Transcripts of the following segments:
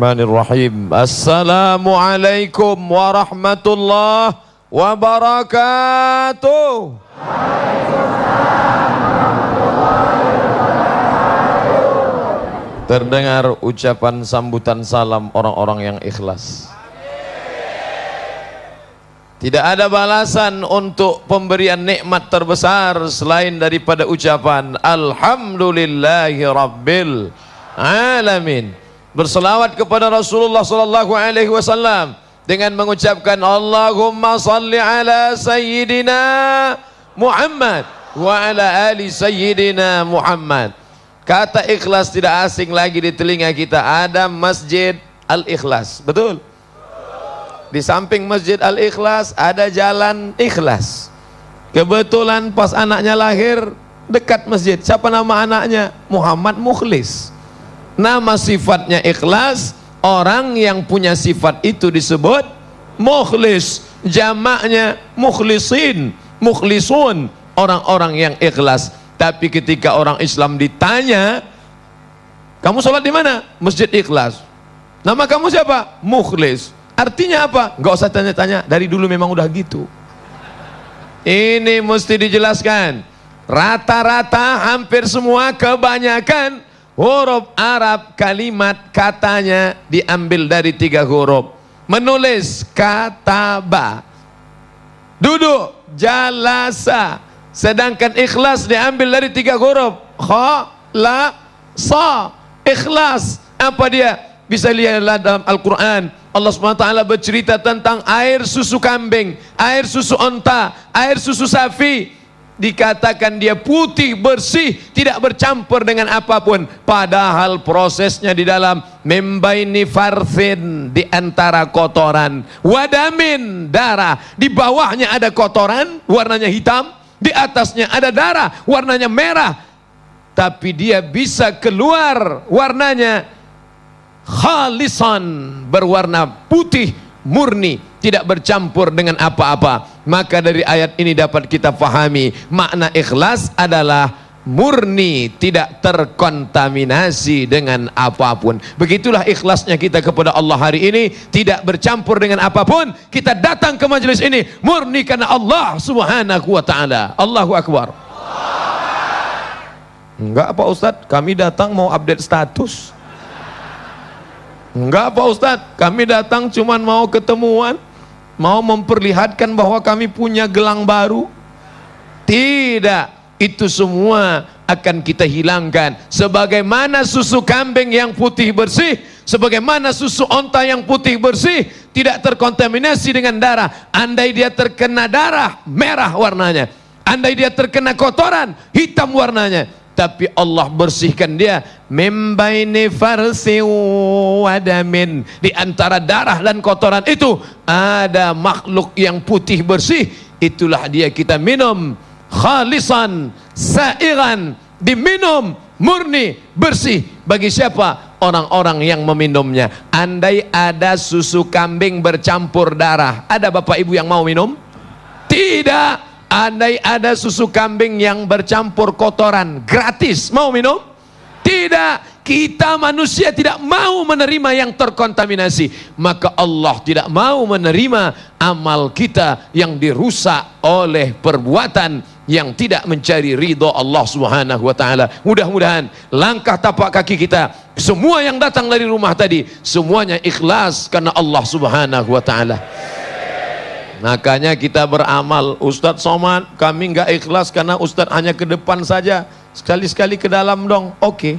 Bismillahirrahmanirrahim. Assalamualaikum warahmatullahi wabarakatuh. Terdengar ucapan sambutan salam orang-orang yang ikhlas. Tidak ada balasan untuk pemberian nikmat terbesar selain daripada ucapan Alhamdulillahi Rabbil Alamin. Berselawat kepada Rasulullah sallallahu alaihi wasallam dengan mengucapkan Allahumma salli ala sayyidina Muhammad wa ala ali sayyidina Muhammad. Kata ikhlas tidak asing lagi di telinga kita. Ada Masjid Al-Ikhlas. Betul? Di samping Masjid Al-Ikhlas ada jalan ikhlas. Kebetulan pas anaknya lahir dekat masjid. Siapa nama anaknya? Muhammad Mukhlis. Nama sifatnya ikhlas. Orang yang punya sifat itu disebut mukhlis. Jamaknya mukhlisin, mukhlisun. Orang-orang yang ikhlas. Tapi ketika orang Islam ditanya, kamu sholat di mana? Masjid Ikhlas. Nama kamu siapa? Mukhlis. Artinya apa? Gak usah tanya-tanya. Dari dulu memang udah gitu. Ini mesti dijelaskan. Rata-rata hampir semua kebanyakan huruf Arab kalimat katanya diambil dari tiga huruf. Menulis kata ba. Duduk jalasa Sedangkan ikhlas diambil dari tiga huruf. Kha, la, sa. Ikhlas. Apa dia? Bisa lihatlah dalam Al-Quran. Allah SWT bercerita tentang air susu kambing, air susu onta, air susu sapi. Dikatakan dia putih, bersih, tidak bercampur dengan apa pun. Padahal prosesnya di dalam membaini farfin di antara kotoran. Wadamin, darah. Di bawahnya ada kotoran, warnanya hitam di atasnya ada darah warnanya merah tapi dia bisa keluar warnanya khalisan berwarna putih murni tidak bercampur dengan apa-apa maka dari ayat ini dapat kita fahami makna ikhlas adalah murni tidak terkontaminasi dengan apa pun. Begitulah ikhlasnya kita kepada Allah hari ini. Tidak bercampur dengan apa pun kita datang ke majelis ini murni karena Allah subhanahu wa ta'ala. Allahu Akbar. Enggak Pak Ustadz kami datang mau update status. Enggak Pak Ustadz kami datang cuman mau ketemuan mau memperlihatkan bahwa kami punya gelang baru? Tidak. Itu semua akan kita hilangkan. Sebagaimana susu kambing yang putih bersih sebagaimana susu onta yang putih bersih tidak terkontaminasi dengan darah. Andai dia terkena darah merah warnanya. Andai dia terkena kotoran hitam warnanya tapi Allah bersihkan dia membaini farsi wadamin. Di antara darah dan kotoran itu ada makhluk yang putih bersih. Itulah dia kita minum. Khalisan sairan diminum murni bersih. Bagi siapa? Orang-orang yang meminumnya. Andai ada susu kambing bercampur darah. Ada bapak ibu yang mau minum? Tidak andai ada susu kambing yang bercampur kotoran gratis mau minum tidak kita manusia tidak mau menerima yang terkontaminasi maka Allah tidak mau menerima amal kita yang dirusak oleh perbuatan yang tidak mencari ridho Allah Subhanahu wa taala. Mudah-mudahan langkah tapak kaki kita semua yang datang dari rumah tadi semuanya ikhlas karena Allah Subhanahu wa taala. Makanya kita beramal Ustadz Somad kami nggak ikhlas karena Ustadz hanya ke depan saja Sekali-sekali ke dalam dong Oke okay.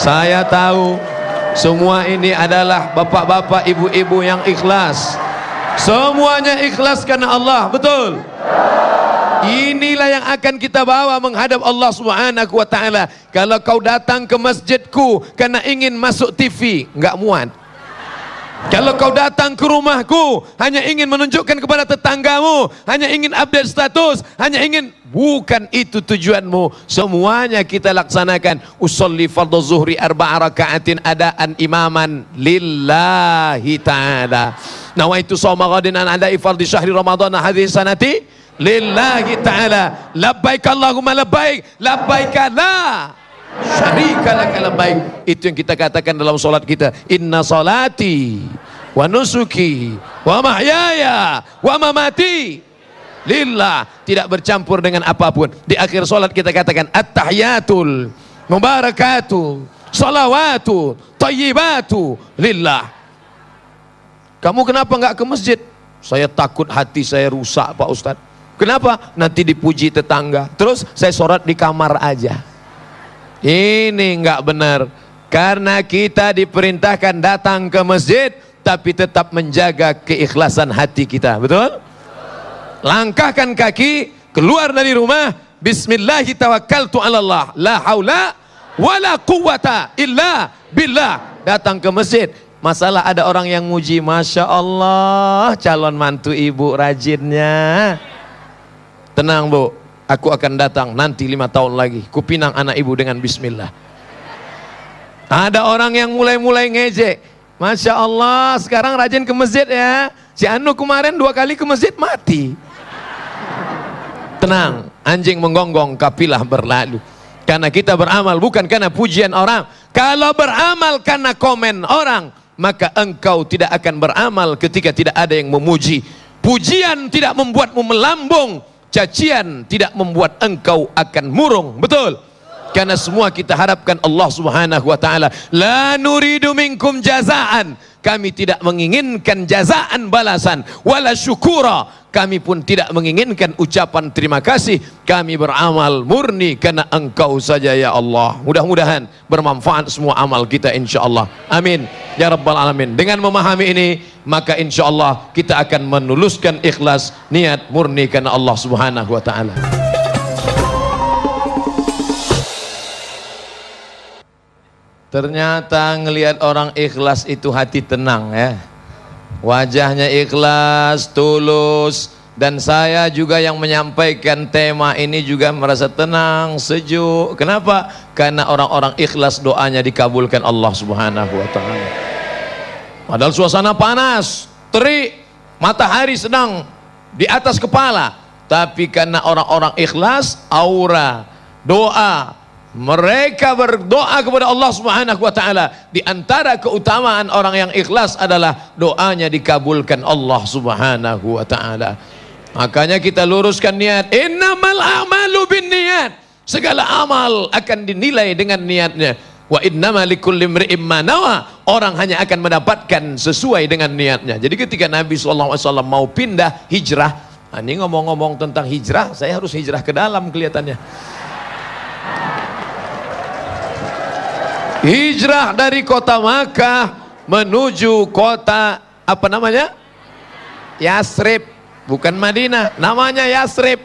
Saya tahu Semua ini adalah bapak-bapak ibu-ibu yang ikhlas Semuanya ikhlas karena Allah, betul? Inilah yang akan kita bawa menghadap Allah Subhanahu wa taala. Kalau kau datang ke masjidku karena ingin masuk TV, enggak muat. Kalau kau datang ke rumahku hanya ingin menunjukkan kepada tetanggamu, hanya ingin update status, hanya ingin bukan itu tujuanmu. Semuanya kita laksanakan. Usolli fardhu zuhri arba'a raka'atin adaan imaman lillahi ta'ala. Nawaitu shawma ghadin an ada'i fardhi syahri ramadhan hadhihi sanati lillahi ta'ala. Labbaik Allahumma labbaik, labbaik la syarika baik. Itu yang kita katakan dalam solat kita. Inna salati wa nusuki wa mahyaya wa mamati lillah. Tidak bercampur dengan apa pun. Di akhir solat kita katakan at-tahiyatul mubarakatu salawatu tayyibatu lillah. Kamu kenapa enggak ke masjid? Saya takut hati saya rusak Pak Ustaz kenapa? Nanti dipuji tetangga. Terus saya sholat di kamar aja ini enggak benar. Karena kita diperintahkan datang ke masjid tapi tetap menjaga keikhlasan hati kita. Betul? Langkahkan kaki keluar dari rumah. Bismillahi tawakkaltu ala Allah la haula wala quwata illa billah. Datang ke masjid. Masalah ada orang yang muji Masya Allah calon mantu ibu rajinnya. Tenang bu aku akan datang nanti lima tahun lagi kupinang anak ibu dengan bismillah ada orang yang mulai-mulai ngejek Masya Allah, sekarang rajin ke masjid ya. Si Anu kemarin dua kali ke masjid mati. Tenang, anjing menggonggong, kapilah berlalu. Karena kita beramal bukan karena pujian orang. Kalau beramal karena komen orang, maka engkau tidak akan beramal ketika tidak ada yang memuji. Pujian tidak membuatmu melambung, cacian tidak membuat engkau akan murung. Betul? karena semua kita harapkan Allah Subhanahu wa taala la nuridu minkum jazaan kami tidak menginginkan jazaan balasan wala syukura. Kami pun tidak menginginkan ucapan terima kasih. Kami beramal murni karena engkau saja ya Allah. Mudah-mudahan bermanfaat semua amal kita insyaallah. Amin. Ya rabbal alamin. Dengan memahami ini maka insyaallah kita akan menuluskan ikhlas niat murni karena Allah Subhanahu wa taala Ternyata ngelihat orang ikhlas itu hati tenang ya. Wajahnya ikhlas, tulus dan saya juga yang menyampaikan tema ini juga merasa tenang, sejuk. Kenapa? Karena orang-orang ikhlas doanya dikabulkan Allah Subhanahu wa taala. Padahal suasana panas, terik, matahari sedang di atas kepala, tapi karena orang-orang ikhlas, aura, doa, mereka berdoa kepada Allah Subhanahu wa taala. Di antara keutamaan orang yang ikhlas adalah doanya dikabulkan Allah Subhanahu wa taala. Makanya kita luruskan niat. Innamal a'malu binniyat. Segala amal akan dinilai dengan niatnya. Wa innama likulli ma nawa. Orang hanya akan mendapatkan sesuai dengan niatnya. Jadi ketika Nabi SAW mau pindah hijrah nah ini ngomong-ngomong tentang hijrah saya harus hijrah ke dalam kelihatannya hijrah dari kota Makkah menuju kota apa namanya? Yasrib, bukan Madinah, namanya Yasrib.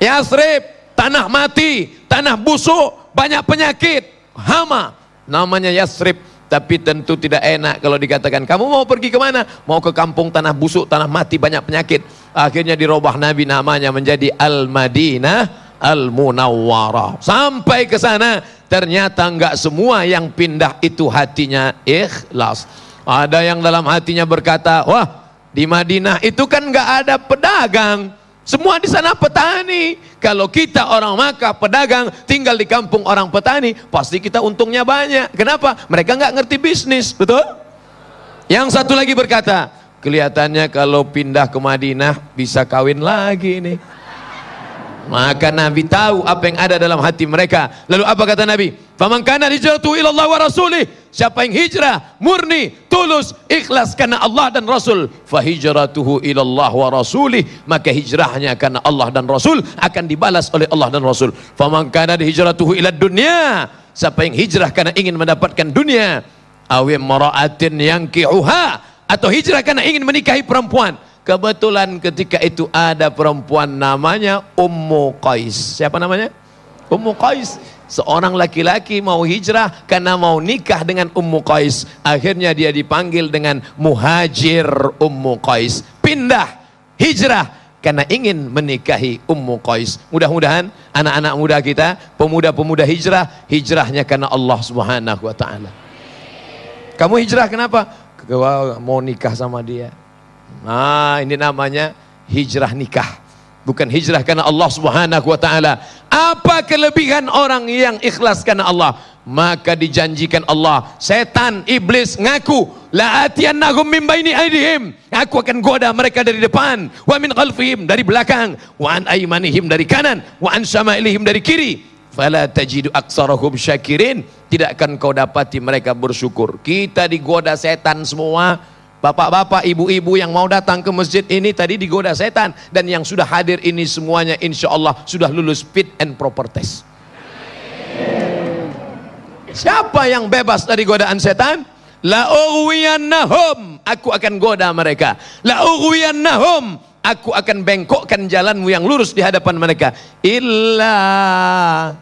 Yasrib, tanah mati, tanah busuk, banyak penyakit, hama. Namanya Yasrib, tapi tentu tidak enak kalau dikatakan kamu mau pergi ke mana? Mau ke kampung tanah busuk, tanah mati, banyak penyakit. Akhirnya dirubah Nabi namanya menjadi Al-Madinah Al-Munawwarah. Sampai ke sana ternyata enggak semua yang pindah itu hatinya ikhlas. Ada yang dalam hatinya berkata wah di Madinah itu kan enggak ada pedagang. Semua di sana petani. Kalau kita orang Makkah pedagang tinggal di kampung orang petani pasti kita untungnya banyak. Kenapa? Mereka enggak ngerti bisnis betul? Yang satu lagi berkata kelihatannya kalau pindah ke Madinah bisa kawin lagi nih maka Nabi tahu apa yang ada dalam hati mereka. Lalu apa kata Nabi? Faman kana hijratu Allah wa rasulih. Siapa yang hijrah murni, tulus, ikhlas karena Allah dan Rasul, fa hijratuhu ila Allah wa rasulih, maka hijrahnya karena Allah dan Rasul akan dibalas oleh Allah dan Rasul. Faman kana hijratuhu ila dunya. Siapa yang hijrah karena ingin mendapatkan dunia, awim mara'atin yankihuha atau hijrah karena ingin menikahi perempuan Kebetulan ketika itu ada perempuan namanya Ummu Qais. Siapa namanya? Ummu Qais. Seorang laki-laki mau hijrah karena mau nikah dengan Ummu Qais. Akhirnya dia dipanggil dengan Muhajir Ummu Qais. Pindah, hijrah karena ingin menikahi Ummu Qais. Mudah-mudahan anak-anak muda kita, pemuda-pemuda hijrah, hijrahnya karena Allah Subhanahu wa taala. Kamu hijrah kenapa? Mau nikah sama dia. Nah ini namanya hijrah nikah. bukan hijrah karena Allah Subhanahu wa taala. Apa kelebihan orang yang ikhlas karena Allah? Maka dijanjikan Allah, setan, iblis ngaku, la atiyannahum min baini aydihim. Aku akan goda mereka dari depan, wa min khalfihim dari belakang, wa an aymanihim dari kanan, wa an syama'ilihim dari kiri. Fala tajidu aksarahum syakirin. Tidak akan kau dapati mereka bersyukur. Kita digoda setan semua, Bapak-bapak, ibu-ibu yang mau datang ke masjid ini tadi digoda setan dan yang sudah hadir ini semuanya insya Allah sudah lulus fit and proper test. Siapa yang bebas dari godaan setan? La aku akan goda mereka. La aku akan bengkokkan jalanmu yang lurus di hadapan mereka. Illa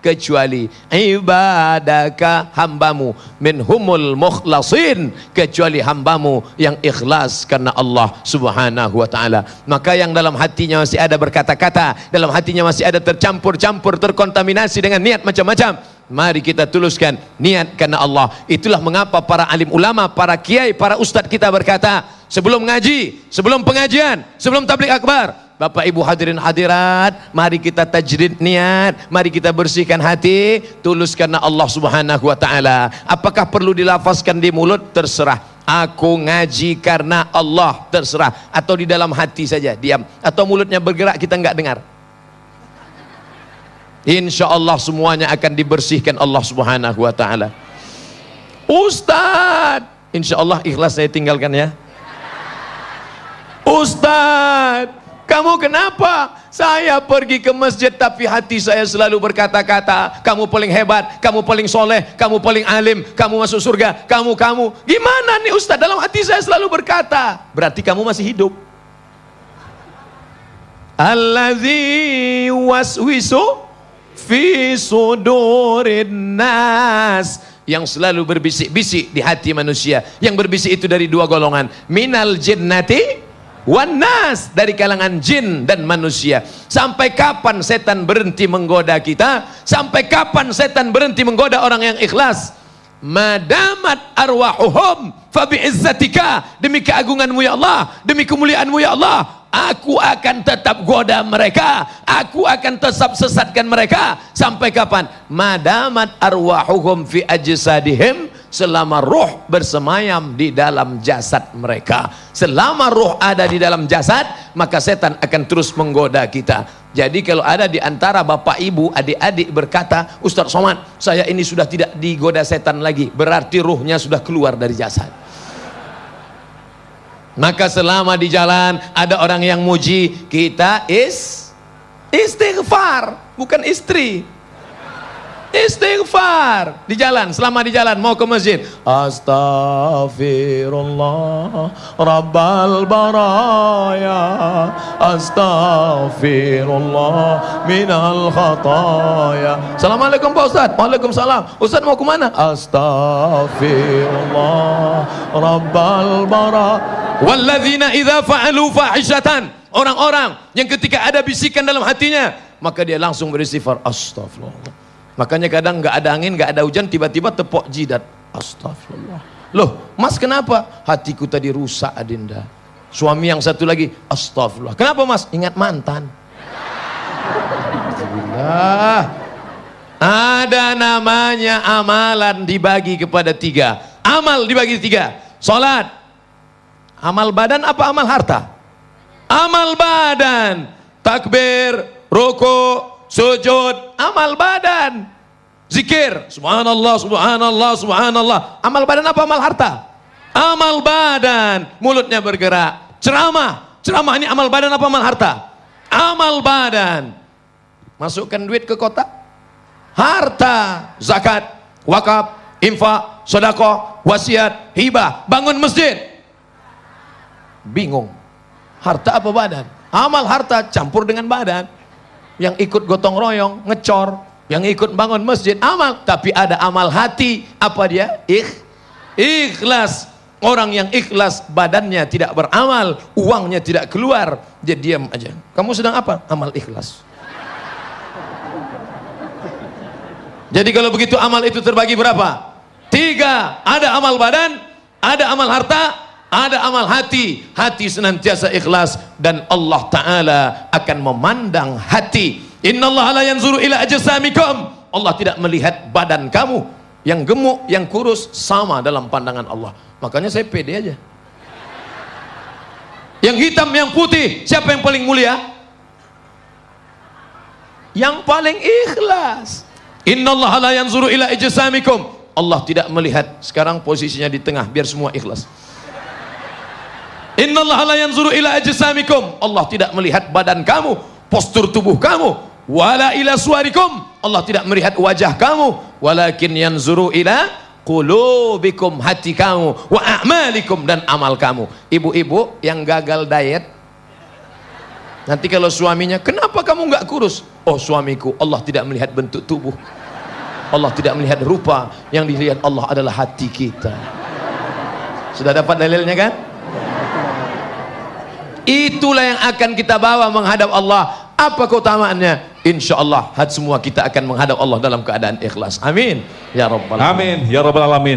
kecuali ibadaka hambamu. Minhumul mukhlasin kecuali hambamu yang ikhlas karena Allah subhanahu wa ta'ala. Maka yang dalam hatinya masih ada berkata-kata dalam hatinya masih ada tercampur-campur terkontaminasi dengan niat macam-macam Mari kita tuluskan niat karena Allah. Itulah mengapa para alim ulama, para kiai, para ustadz kita berkata, sebelum ngaji, sebelum pengajian, sebelum tablik akbar, Bapak Ibu hadirin hadirat, mari kita tajrid niat, mari kita bersihkan hati, tulus karena Allah Subhanahu wa taala. Apakah perlu dilafazkan di mulut? Terserah. Aku ngaji karena Allah, terserah. Atau di dalam hati saja, diam. Atau mulutnya bergerak kita enggak dengar. Insya Allah semuanya akan dibersihkan Allah subhanahu wa ta'ala Ustaz Insya Allah ikhlas saya tinggalkan ya Ustaz kamu kenapa? Saya pergi ke masjid tapi hati saya selalu berkata-kata Kamu paling hebat, kamu paling soleh, kamu paling alim, kamu masuk surga, kamu, kamu Gimana nih Ustaz? Dalam hati saya selalu berkata Berarti kamu masih hidup Allazi waswisu fi sudurin nas. Yang selalu berbisik-bisik di hati manusia. Yang berbisik itu dari dua golongan. Minal jinnati wan nas. Dari kalangan jin dan manusia. Sampai kapan setan berhenti menggoda kita? Sampai kapan setan berhenti menggoda orang yang ikhlas? Madamat arwahuhum fa bi'izzatika demi keagunganmu ya Allah. Demi kemuliaanmu ya Allah Aku akan tetap goda mereka. Aku akan tetap sesatkan mereka. Sampai kapan? Madamat arwahuhum fi ajsadihim. Selama roh bersemayam di dalam jasad mereka. Selama roh ada di dalam jasad, maka setan akan terus menggoda kita. Jadi kalau ada di antara bapak ibu, adik-adik berkata, Ustaz Somad, saya ini sudah tidak digoda setan lagi. Berarti ruhnya sudah keluar dari jasad. Maka selama di jalan ada orang yang muji, kita is istighfar, bukan istri. Istighfar di jalan, selama di jalan mau ke masjid. Astaghfirullah Rabbal baraya Astaghfirullah minal khataya. Assalamualaikum Pak Ustaz. Waalaikumsalam. Ustaz mau ke mana? Astaghfirullah Rabbal baraya. Walladzina idza fa'alu fahishatan. Orang-orang yang ketika ada bisikan dalam hatinya, maka dia langsung beristighfar. Astagfirullah. Makanya kadang nggak ada angin, nggak ada hujan, tiba-tiba tepok jidat. Astagfirullah. Loh, mas kenapa? Hatiku tadi rusak adinda. Suami yang satu lagi, astagfirullah. Kenapa mas? Ingat mantan. Alhamdulillah. Ada namanya amalan dibagi kepada tiga. Amal dibagi tiga. Salat. Amal badan apa amal harta? Amal badan. Takbir, rokok, sujud, amal badan. Zikir, subhanallah, subhanallah, subhanallah. Amal badan apa amal harta? Amal badan, mulutnya bergerak. Ceramah, ceramah ini amal badan apa amal harta? Amal badan. Masukkan duit ke kotak. Harta, zakat, wakaf, infak, sodako, wasiat, hibah, bangun masjid. Bingung. Harta apa badan? Amal harta campur dengan badan yang ikut gotong royong, ngecor, yang ikut bangun masjid, amal. Tapi ada amal hati, apa dia? Ik, ikhlas. Orang yang ikhlas badannya tidak beramal, uangnya tidak keluar, dia diam aja. Kamu sedang apa? Amal ikhlas. Jadi kalau begitu amal itu terbagi berapa? Tiga. Ada amal badan, ada amal harta, ada amal hati hati senantiasa ikhlas dan Allah Ta'ala akan memandang hati. Innallaha la yanzuru ila ajsamikum. Allah tidak melihat badan kamu. Yang gemuk, yang kurus sama dalam pandangan Allah. Makanya saya pede aja. Yang hitam, yang putih siapa yang paling mulia? yang paling ikhlas. Innallaha la yanzuru ila ajsamikum. Allah tidak melihat. Sekarang posisinya di tengah biar semua ikhlas innallaha la yanzuru ila ajsamikum. Allah tidak melihat badan kamu postur tubuh kamu wala ila suarikum. Allah tidak melihat wajah kamu. Walakin yanzuru ila qulubikum hati kamu wa a'malikum dan amal kamu. Ibu-ibu yang gagal diet nanti kalau suaminya kenapa kamu nggak kurus? Oh suamiku Allah tidak melihat bentuk tubuh. Allah tidak melihat rupa. Yang dilihat Allah adalah hati kita. Sudah dapat dalilnya kan itulah yang akan kita bawa menghadap Allah. Apa keutamaannya? Insya Allah semua kita akan menghadap Allah dalam keadaan ikhlas. Amin. Ya rabbal Amin. Ya rabbal alamin.